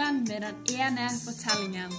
Karen med den ene fortellingen.